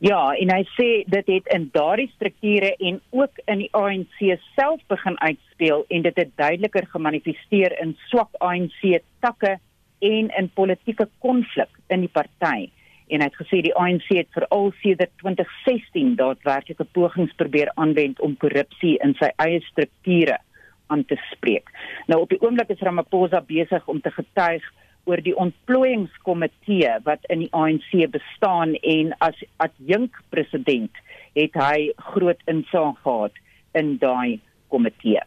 Ja, en hy sê dit het in daardie strukture en ook in die ANC self begin uitspeel en dit het duideliker gemanifesteer in swak ANC takke en in politieke konflik in die party. En hy het gesê die ANC het veral sedert 2016 daadwerklike pogings probeer aanwend om korrupsie in sy eie strukture aan te spreek. Nou op die oomblik is Ramaphosa besig om te getuig oor die ontplooiingskomitee wat in die ANC bestaan en as adjunk president het hy groot insig gehad in daai komitee.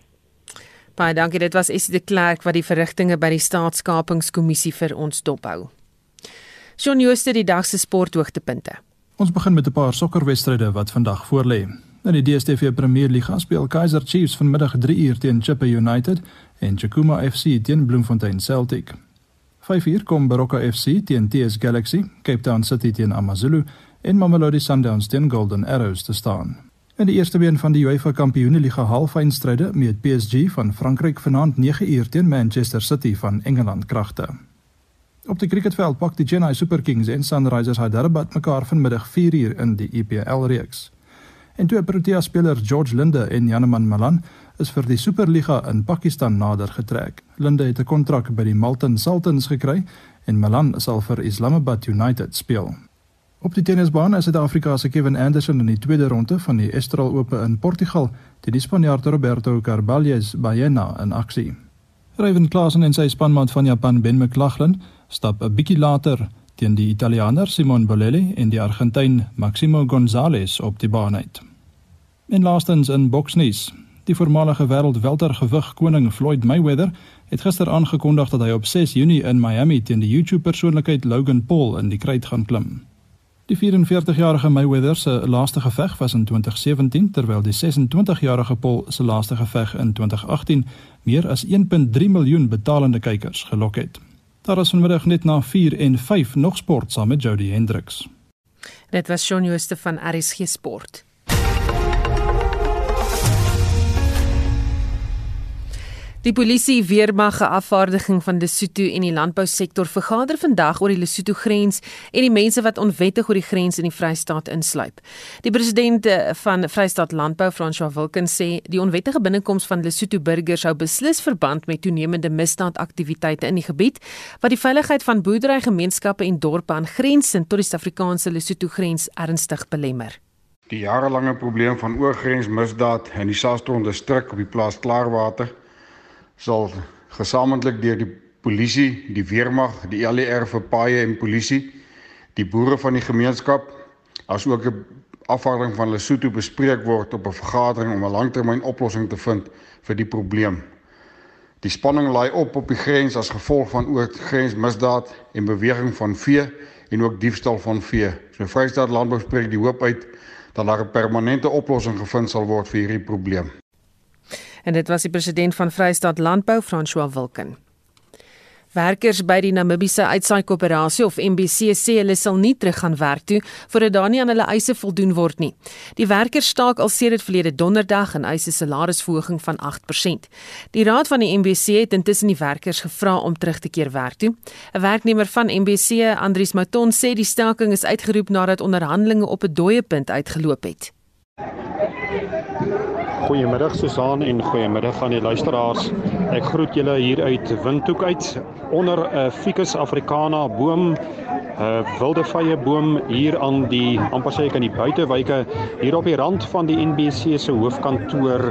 Baie dankie. Dit was Essie de Klerk wat die verrigtinge by die staatskapingskommissie vir ons dophou. Shaun Jooste die dag se sporthoogtepunte. Ons begin met 'n paar sokkerwedstryde wat vandag voorlê. In die DStv Premier Liga speel Kaizer Chiefs vanmiddag 3uur teen Chippa United en Chakuma FC teen Bloemfontein Celtic. 5uur kom Baroka FC teen TS Galaxy, Cape Town City teen AmaZulu en Mamelodi Sundowns teen Golden Arrows te staan. In die eerste been van die UEFA Kampioenligga halffinale met PSG van Frankryk vanaand 9uur teen Manchester City van Engeland kragte. Op die cricketveld pak die Chennai Super Kings en Sunrisers Hyderabad mekaar vanmiddag 4uur in die EPL reeks. En twee Protea spelers George Linde en Janeman Malan is vir die Superliga in Pakistan nader getrek. Linde het 'n kontrak by die Malton Sultans gekry en Malan sal vir Islamabad United speel. Op die tennisbaan is Suid-Afrika se Kevin Anderson in die tweede ronde van die Estral Ope in Portugal teen die Spanjaard Roberto Carballes Baena in aksie. Ryan Klaasen en sy spanmaat van Japan Ben McLaughlin stap 'n bietjie later teen die Italianer Simon Bolelli en die Argentyn Maximo Gonzalez op die baan uit. En laastens in boksnuus. Die voormalige wêreldweltergewig koning Floyd Mayweather het gister aangekondig dat hy op 6 Junie in Miami teen die YouTube-persoonlikheid Logan Paul in die kryd gaan klim. Die 44-jarige Mayweather se laaste geveg was in 2017 terwyl die 26-jarige Paul se laaste geveg in 2018 meer as 1.3 miljoen betalende kykers gelok het. Daar is vanmiddag net na 4 en 5 nog sport saam met Jody Hendricks. Dit was Shaun Jooste van RSG Sport. Die polisie weermag geafvaardiging van Lesotho en die landbousektor vergader vandag oor die Lesotho grens en die mense wat onwettig oor die grens in die Vrystaat insluip. Die president eh, van Vrystaat Landbou, François Wilken, sê die onwettige binnekoms van Lesotho burgers sou beslis verband met toenemende misdaadaktiwiteite in die gebied wat die veiligheid van boerderygemeenskappe en dorpe aan grensend tot die Suid-Afrikaanse Lesotho grens ernstig belemmer. Die jarelange probleem van oorgrensmisdaad in die Sastron distrik op die plaas Klaarwater sal gesamentlik deur die polisie, die weermag, die LER vir paaie en polisie, die boere van die gemeenskap asook 'n afvaarding van Lesotho bespreek word op 'n vergadering om 'n langtermynoplossing te vind vir die probleem. Die spanning laai op op die grens as gevolg van oorgrensmisdaad en beweging van vee en ook diefstal van vee. So Vrystaat Landbou spreek die hoop uit dat daar 'n permanente oplossing gevind sal word vir hierdie probleem en dit was die president van Vrystaat Landbou François Wilken. Werkers by die Namibiese Uitsaai-koöperasie of MBC sê hulle sal nie terug gaan werk toe voordat daar nie aan hulle eise voldoen word nie. Die werkers staak al sedert verlede donderdag en eis 'n salarisverhoging van 8%. Die raad van die MBC het intussen die werkers gevra om terug te keer werk toe. 'n Werknemer van MBC, Andries Mouton, sê die staking is uitgeroep nadat onderhandelinge op 'n dooie punt uitgeloop het. Goeiemiddag Susan en goeiemiddag aan die luisteraars. Ek groet julle hier uit Windhoek uit onder 'n uh, Ficus africana boom 'n uh, wilde vye boom hier aan die amper sê ek aan die buitewyke hier op die rand van die NBC se hoofkantoor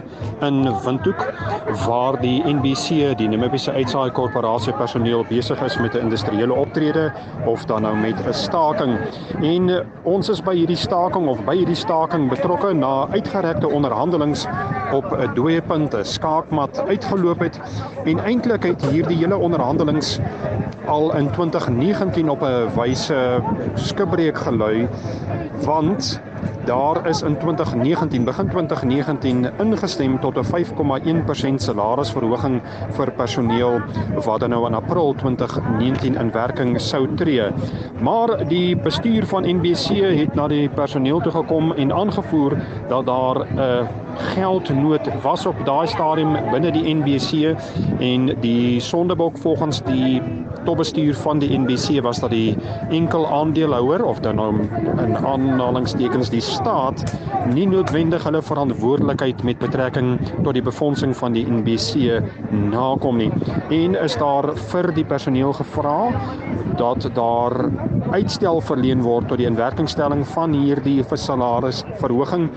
in Windhoek waar die NBC die Namibiese Uitsaai Korporasie personeel besig is met 'n industriële optrede of dan nou met 'n staking. En uh, ons is by hierdie staking of by hierdie staking betrokke na uitgerekte onderhandelinge op 'n dooie punt, 'n skaakmat uitgeloop het en eintlik het hierdie hele onderhandelinge al in 2019 op 'n wyse skibreek gelui want Daar is in 2019 begin 2019 ingestem tot 'n 5,1% salarisverhoging vir personeel wat dan nou in April 2019 in werking sou tree. Maar die bestuur van NBC het na die personeel toe gekom en aangevoer dat daar 'n uh, geldnood was op daai stadium binne die NBC en die sondebok volgens die topbestuur van die NBC was dat die enkel aandeelhouer of dan nou in aanhalingstekens die staat nie noodwendig hulle verantwoordelikheid met betrekking tot die befondsing van die NBC nakom nie. En is daar vir die personeel gevra dat daar uitstel verleen word tot die inwerkingstelling van hierdie salarisverhoging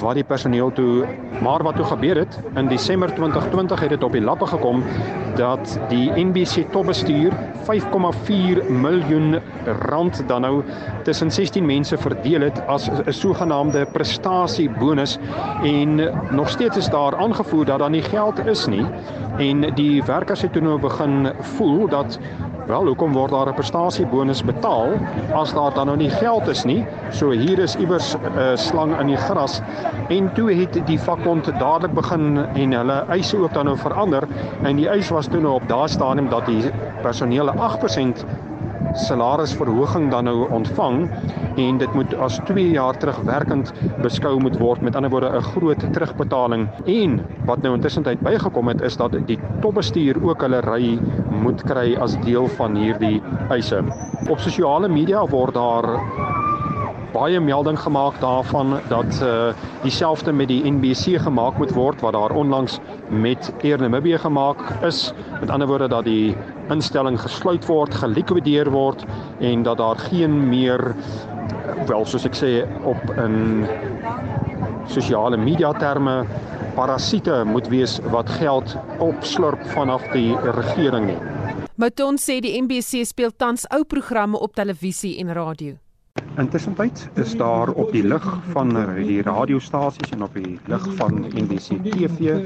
wat die personeel toe maar wat toe gebeur het in Desember 2020 het dit op die lappe gekom dat die NBC topbestuur 5,4 miljoen rand dan nou tussen 16 mense verdeel het as 'n sogenaamde prestasiebonus en nog steeds is daar aangevoer dat daar nie geld is nie. En die werkers het toe nou begin voel dat Wel, hoekom word daar 'n prestasiebonus betaal as daar dan nou nie geld is nie? So hier is iewers 'n uh, slang in die gras. En toe het die vakbond dadelik begin en hulle eise ook dan nou verander. En die eis was toe nou op daardie stadium dat die personeel 8% salarisverhoging dan nou ontvang en dit moet as 2 jaar terugwerkend beskou moet word met ander woorde 'n groot terugbetaling en wat nou intussen tyd bygekom het is dat die topbestuur ook hulle ry moet kry as deel van hierdie eise. Op sosiale media word daar baie melding gemaak daarvan dat uh dieselfde met die NBC gemaak moet word wat daar onlangs met Air Namibia gemaak is. Met ander woorde dat die instelling gesluit word, gelikwideer word en dat daar geen meer wel soos ek sê op 'n sosiale media terme parasiete moet wees wat geld opslurp vanaf die regering nie. Mouton sê die MBC speel tans ou programme op televisie en radio. Intussen is daar op die lig van die radiostasies en op die lig van NBC TV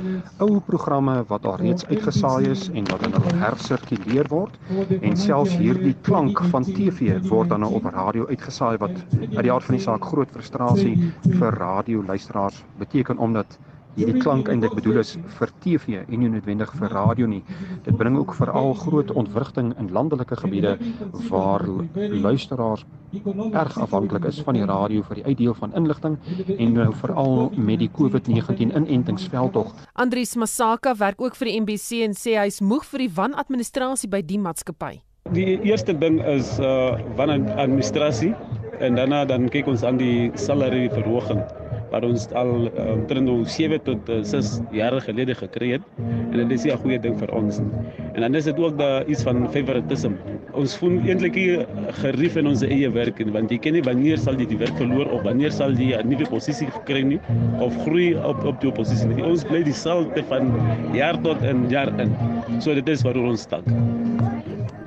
ou programme wat al reeds uitgesaai is en wat dan hersirkuleer word. En selfs hierdie klank van TV word dan nou op radio uitgesaai wat uit die aard van die saak groot frustrasie vir radioluisteraars beteken omdat hierdie klank eintlik bedoel is vir TV en nie noodwendig vir radio nie. Dit bring ook veral groot ontwrigting in landelike gebiede waar luisteraars erg afhanklik is van die radio vir die uitdeel van inligting en nou veral met die COVID-19 inentingsveldtog. Andries Masaka werk ook vir die MBC en sê hy's moeg vir die wanadministrasie by die maatskappy. Die eerste ding is uh wanadministrasie en daarna dan kyk ons aan die salary verhoging wat ons al omtrent um, 7 tot uh, 6 jare gelede gekry het en dit is 'n goeie ding vir ons. En dan is dit ook daar iets van favoritism. Ons voel eintlik gerief in ons eie werk want jy ken nie wanneer sal jy die werk verloor of wanneer sal jy 'n nuwe posisie kry nie of groei op op die posisie nie. Ons bly dieselfde van jaar tot in jaar in. So dit is waar ons stak.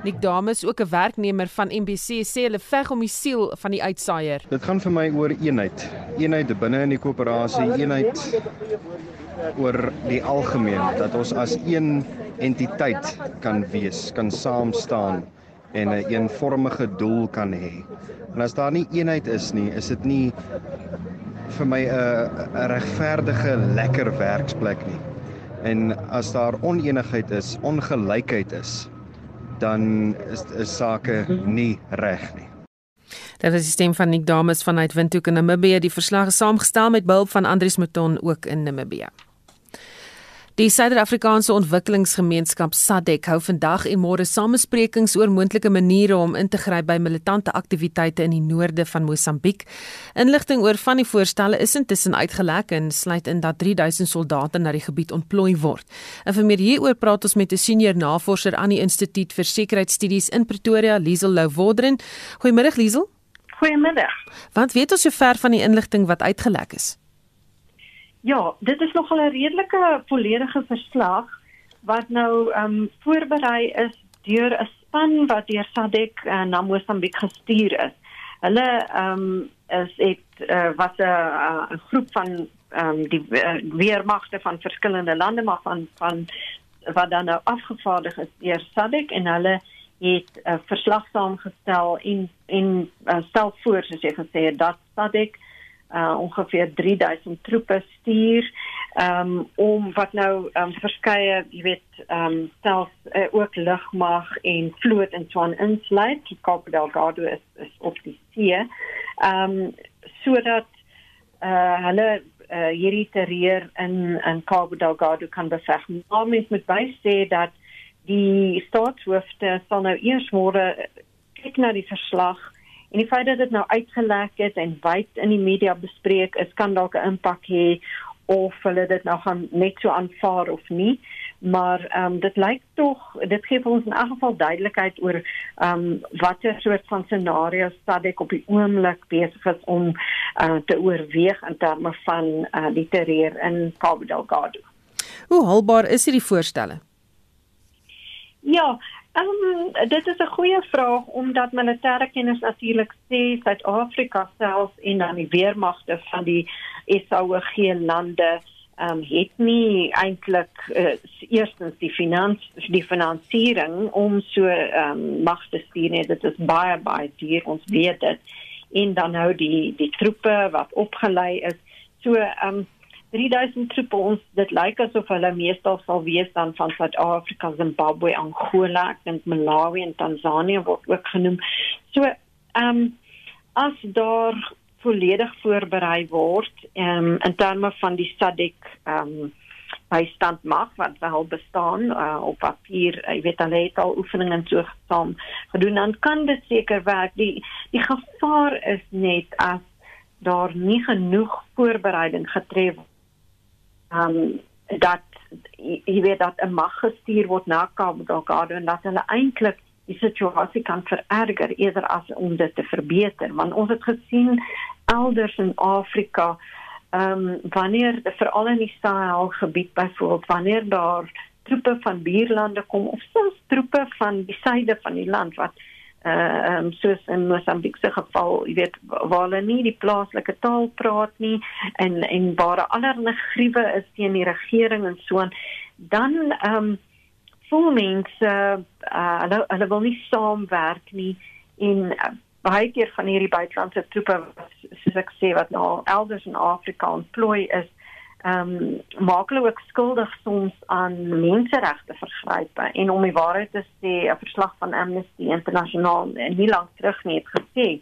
Nick Dames, ook 'n werknemer van MBC, sê hulle veg om die siel van die uitsaaier. Dit gaan vir my oor eenheid. Eenheid binne in die koöperasie, eenheid oor die algemeen dat ons as een entiteit kan wees, kan saam staan en 'n een eenvormige doel kan hê. En as daar nie eenheid is nie, is dit nie vir my 'n regverdige lekker werksplek nie. En as daar oneenigheid is, ongelykheid is, dan is is sake nie reg nie. Dit is die stem van Nick Dames vanuit Windhoek in Namibië. Die verslag is saamgestel met behulp van Andrius Mouton ook in Namibië. Die Suider-Afrikaanse Ontwikkelingsgemeenskap SADC hou vandag en môre samesprekings oor moontlike maniere om in te gryp by militante aktiwiteite in die noorde van Mosambiek. Inligting oor van die voorstelle is intussen uitgelek en sluit in dat 3000 soldate na die gebied ontplooi word. En vir meer hieroor praat ons met 'n senior navorser aan die Instituut vir Sekuriteitsstudies in Pretoria, Liesel Louwodren. Goeiemôre Liesel. Goeiemiddag. Want weet ons sover van die inligting wat uitgelek is? Ja, dit is nogal 'n redelike volledige verslag wat nou ehm um, voorberei is deur 'n span wat deur SADC uh, na Mosambiek gestuur is. Hulle ehm um, is het uh, was 'n 'n groep van ehm um, die uh, weermagte van verskillende lande maar van van wat dan nou afgevaardig is deur SADC en hulle het 'n uh, verslag saamgestel en en uh, stel voor soos jy gesê het dat SADC uh, ongeveer 3000 troepe stuur um, om wat nou um, verskeie jy weet um, selfs uh, ook lugmag en vloot en so aan insluit. Die Cape Delgado is, is op die see. Um, sodat uh, hulle uh, hierdie terreur in in Cape Delgado kan beveg. Maar mens moet bysê dat die staatshoofde sal nou eers môre kyk na die verslag En die feit dat dit nou uitgelek het en wyd in die media bespreek is kan dalk 'n impak hê of hulle dit nou gaan net so aanvaar of nie. Maar ehm um, dit lyk tog dit gee vir ons in elk geval duidelikheid oor ehm um, watter soort van scenario's SADC op die oomblik besig is om uh, te oorweeg in terme van uh, die terreur in Cabo Delgado. Hoe haalbaar is hierdie voorstelle? Ja, Um, dit is 'n goeie vraag omdat militêre kenners natuurlik sê Suid-Afrika self en dan die weermagte van die SAOG lande um, het nie eintlik uh, eerstens die finans die finansiering om so um, mag te stuur nie. Dit is baie baie duur ons weet dit. En dan nou die die troepe wat opgelei is. So um, 3000 troepe ons dit lyk asof hulle meestal sal wees dan van Suid-Afrika, Zimbabwe, Angola, en Malawi en Tansanië word ook genoem. So ehm um, as daar volledig voorberei word ehm um, in terme van die SADC ehm um, bystand mag wat wel bestaan uh, op papier, uh, jy weet hulle het al oefeninge en so gesaam gedoen dan kan dit seker werk. Die die gevaar is net as daar nie genoeg voorbereiding getref um, dat jy weet dat 'n mag gestuur word na Delgado en dat hulle eintlik die situasie kan vererger eerder as om dit te verbeter. Want ons het gesien elders in Afrika ehm um, wanneer veral in die Sahel gebied byvoorbeeld wanneer daar troepe van buurlande kom of selfs troepe van die suide van die land wat uh um, soos in Mosambiek se geval, jy weet waar hulle nie die plaaslike taal praat nie en en waar allerlei gruwe is teen die regering en so aan, dan um voel mense uh hulle hulle wil nie saamwerk nie en uh, baie keer van hierdie buitelandse troepe soos ek sê wat nou elders in Afrika ontplooi is ehm um, maak hulle ook skuldig soms aan menseregte vergrype. En om die waarheid te sê 'n verslag van Amnesty International nie lank terug nie het gesê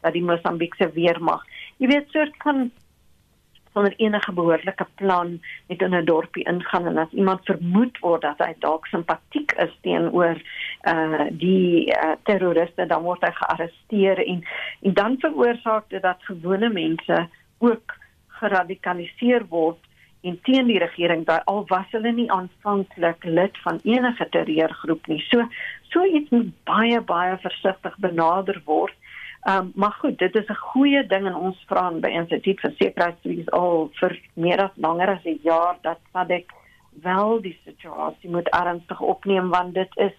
dat die Mosambiekse weermag jy weet soort van sonder enige behoorlike plan net in 'n dorpie ingaan en as iemand vermoed word dat hy dalk simpatiek is teenoor uh die uh, terroriste dan word hy gearresteer en en dan veroorsaak dit dat gewone mense ook geradikaliseer word en teen die regering daai al was hulle nie aanvanklik lid van enige terreurgroep nie. So so iets moet baie baie versigtig benader word. Um, maar goed, dit is 'n goeie ding in ons vraag by Instituut vir Sekuriteitsstudies al vir meer as langer as 'n jaar dat SADC wel die situasie moet ernstig opneem want dit is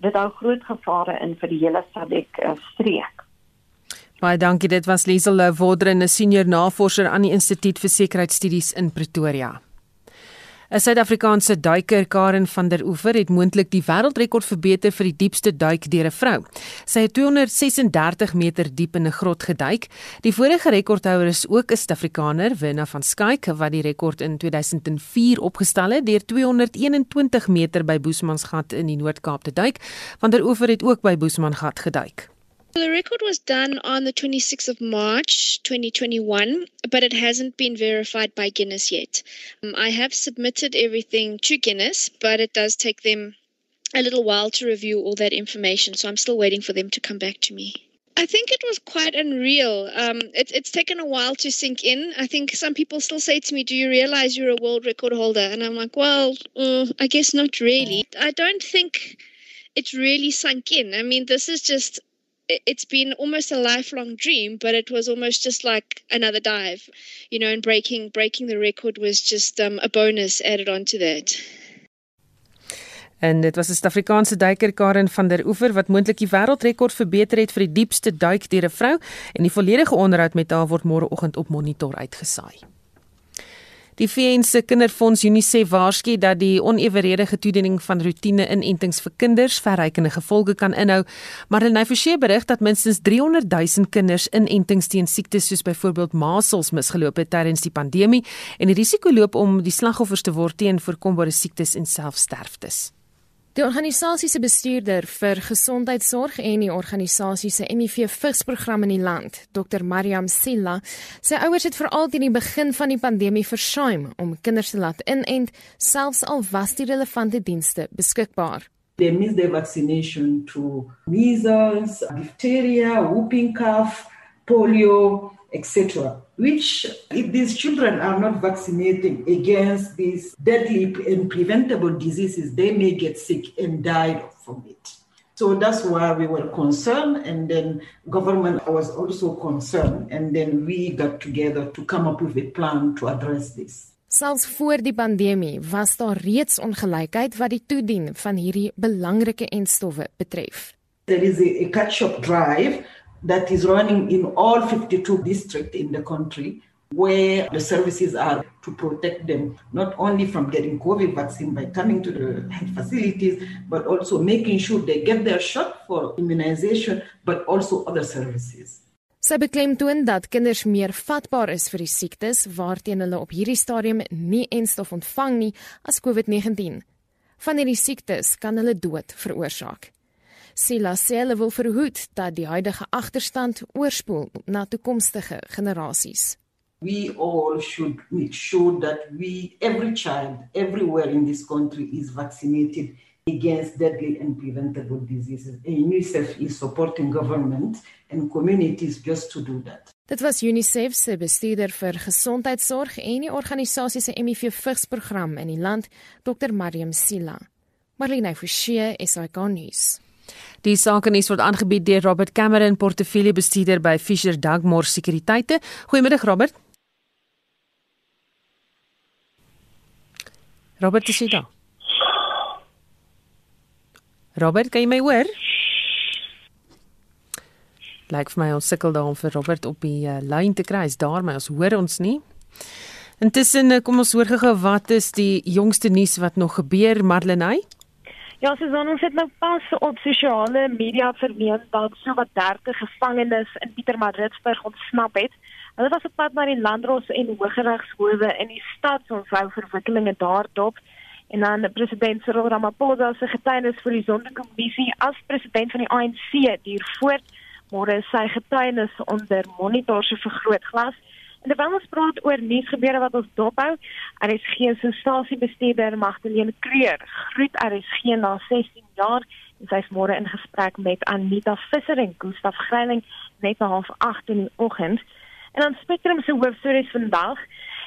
dit hou groot gevare in vir die hele SADC uh, streek. Baie dankie. Dit was Liesel Louwodren, 'n senior navorser aan die Instituut vir Sekuriteitsstudies in Pretoria. 'n Suid-Afrikaanse duiker, Karen van der Oever, het moontlik die wêreldrekord verbeter vir die diepste duik deur 'n vrou. Sy het 236 meter diep in 'n grot geduik. Die vorige rekordhouer is ook 'n Suid-Afrikaner, Winna van Skyk, wat die rekord in 2004 opgestel het deur 221 meter by Boesmansgat in die Noord-Kaap te duik. Van der Oever het ook by Boesmangat geduik. The record was done on the 26th of March 2021, but it hasn't been verified by Guinness yet. Um, I have submitted everything to Guinness, but it does take them a little while to review all that information, so I'm still waiting for them to come back to me. I think it was quite unreal. Um, it, it's taken a while to sink in. I think some people still say to me, Do you realize you're a world record holder? And I'm like, Well, uh, I guess not really. I don't think it's really sunk in. I mean, this is just, it's been almost a lifelong dream, but it was almost just like another dive, you know, and breaking, breaking the record was just um, a bonus added onto that. En dit was 'n Suid-Afrikaanse duiker Karen van der Oever wat moontlik die wêreldrekord verbeter het vir die diepste duik deur 'n vrou en die volledige onderhoud met haar word môreoggend op Monitor uitgesaai. Die VN se Kinderfonds UNICEF waarsku dat die oneweredige toediening van roetine inentings vir kinders verrykende gevolge kan inhou, maar hulle Forshey berig dat minstens 300 000 kinders inentings teen siektes soos byvoorbeeld masels misgeloop het tydens die pandemie en die risiko loop om die slagoffers te word teen voorkombare siektes en selfsterftes. Die organisasie se bestuurder vir gesondheidsorg en die organisasie se HIV-vigsprogram in die land, Dr. Mariam Silla, sê ouers het veral teen die begin van die pandemie versuim om kinders te laat inent, selfs al was die relevante dienste beskikbaar. They miss their vaccination to measles, diphtheria, whooping cough, polio, etc. Which, if these children are not vaccinated against these deadly and preventable diseases, they may get sick and die from it. So that's why we were concerned, and then government was also concerned, and then we got together to come up with a plan to address this. Selfs voor die pandemie was daar reeds ongelykheid wat die toedien van hierdie belangrike enstowwe betref. There is a, a catch-up drive that is running in all 52 districts in the country where the services are to protect them not only from getting COVID vaccine by coming to the facilities, but also making sure they get their shot for immunization, but also other services. Sy beklemtoon dat kinders meer vatbaar is vir die siektes waarteen hulle op hierdie stadium nie enstof ontvang nie as COVID-19. Van hierdie siektes kan hulle dood veroorsaak. Sila sê hulle wil verhoed dat die huidige agterstand oorspoel na toekomstige generasies. We all should make sure that we every child everywhere in this country is vaccinated against deadly and preventable diseases. And UNICEF is supporting government and communities just to do that. Dit was UNICEF se bestuurder vir gesondheidsorg en die organisasie se HIV vigsprogram in die land, Dr. Mariam Sila. Marlene Forsie, SAK nuus. Die sakenuus word aangebied deur Robert Cameron, portefeuljebestuurder by Fisher Dugmore Sekuriteite. Goeiemiddag Robert. Robert is hier. Robert, kan jy my hoor? Lyk vir my ons sukkel daar om vir Robert op die uh, lyn te kry. Is daar my ons hoor ons nie. Intussen eh, kom ons hoor gou wat is die jongste nuus wat nog gebeur Marlenae? Ja, Susan, ons het nou pas op sosiale media verneem dat so wat 30 gevangenes in Pietermaritzburg ontsnap het. Hulle was op pad na die landros en hooggeregshowe in die stad om vrou verwikkelinge daar dop. En dan president Cyril Ramaphosa se getuienis vir die Sonderkommissie as president van die ANC duur voort. Môre is sy getuienis onder monitor se vergrootglas. En terwyl ons praat oor nuusgebeure wat ons dophou, RSG se stasiebestuurder Magdalene Kreer groet RSG na 16 jaar en sy is môre in gesprek met Anita Visser en Gustaf Greiling net na 8 in die oggend. En dan Spectrum se hoofstories vandag.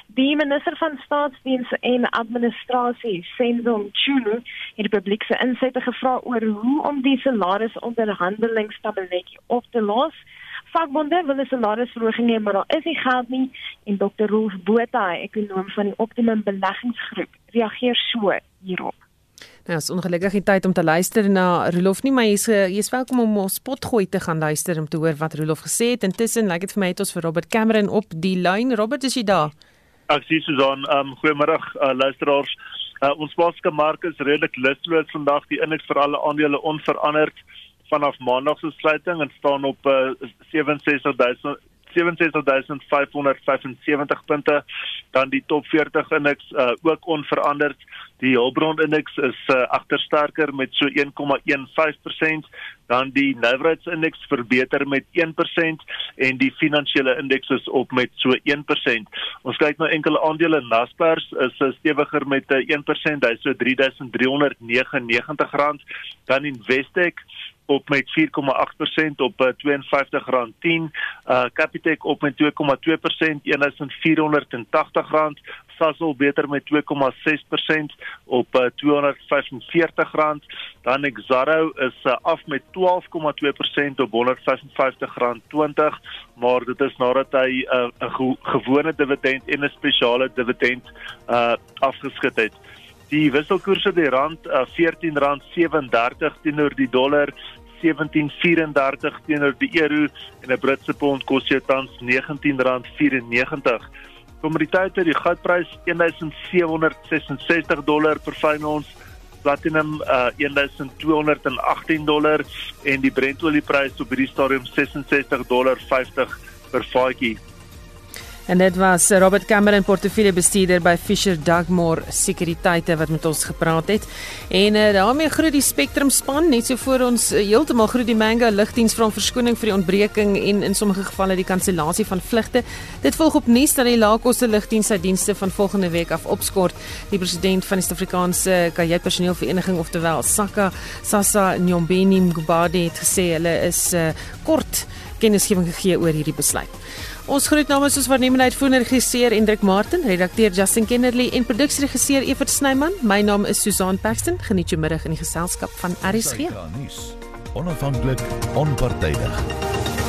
Die minister van staatsdiens en administrasie, Senzo Mchunu, het die publiek se insette gevra oor hoe om die salarisonderhandelingstabelletjie op te los vakbonde wil 'n salarisverhoging hê, maar daar is nie geld nie en Dr. Rolf Botha, ekonom van die Optimum Beleggingsgroep, reageer so hierop. Nou, is ongelukkig nie tyd om te luister na Rolf nie, maar jy's jy's welkom om ons potgooi te gaan luister om te hoor wat Rolf gesê het. Intussen lyk like dit vir my het ons vir Robert Cameron op die lyn. Robert, is jy daar? Ek sien Susan, ehm um, goeiemôre uh, luisteraars. Uh, ons plaaslike mark is redelik lusloos vandag. Die indeks vir alle aandele onveranderd vanaf maandag se sluiting en staan op uh, 67000 67575 punte. dan die top 40 indeks uh, ook onveranderd. Die Hulbron indeks is uh, agtersterker met so 1,15%, dan die nywerheidsindeks verbeter met 1% en die finansiële indeks is op met so 1%. Ons kyk na enkele aandele Naspers is uh, stewiger met uh, 1%, hy's so R3399, dan Investec op met 4,8% op uh, R52.10. Uh Capitec op met 2,2% R1480. Sasol beter met 2,6% op uh, R245. Dan Exxaro is uh, af met 12,2% op R155.20, maar dit is nadat hy 'n uh, ge gewone dividend en 'n spesiale dividend uh afgeskit het. Die wisselkoerse die rand uh, R14.37 teenoor die dollar 17.34 teenoor die euro en 'n Britse pond kos jou tans R19.94. Kommoditeite die goudprys 1766 dollar per fyn ons platinum uh, 1218 dollar en die Brentolieprys op hierdie stadium 66 dollar 50 per vatjie. En dit was Robert Cameron, portefeuljebestuurder by Fisher Dugmore Sekuriteite wat met ons gepraat het. En uh, daarmee groet die Spectrum span net so voor ons uh, heeltemal groet die Mango lugdiens om verskoning vir die ontbreking en in sommige gevalle die kansellasie van vlugte. Dit volg op nuus dat die laagkoste lugdiens sy dienste van volgende week af opskort. Die president van die Suid-Afrikaanse kajuitpersoneel oftewel SAKA, Sasa Nyombeni Ngubade het gesê hulle is uh, kort kennisgewing gegee oor hierdie besluit. Ons groet namens ons waarnemende uitvoerende regisseur Hendrik Martin, redakteur Justin Kennerly en produksieregisseur Evert Snyman. My naam is Susan Paxton. Geniet jou middag in die geselskap van RSG. Onafhanklik, onpartydig.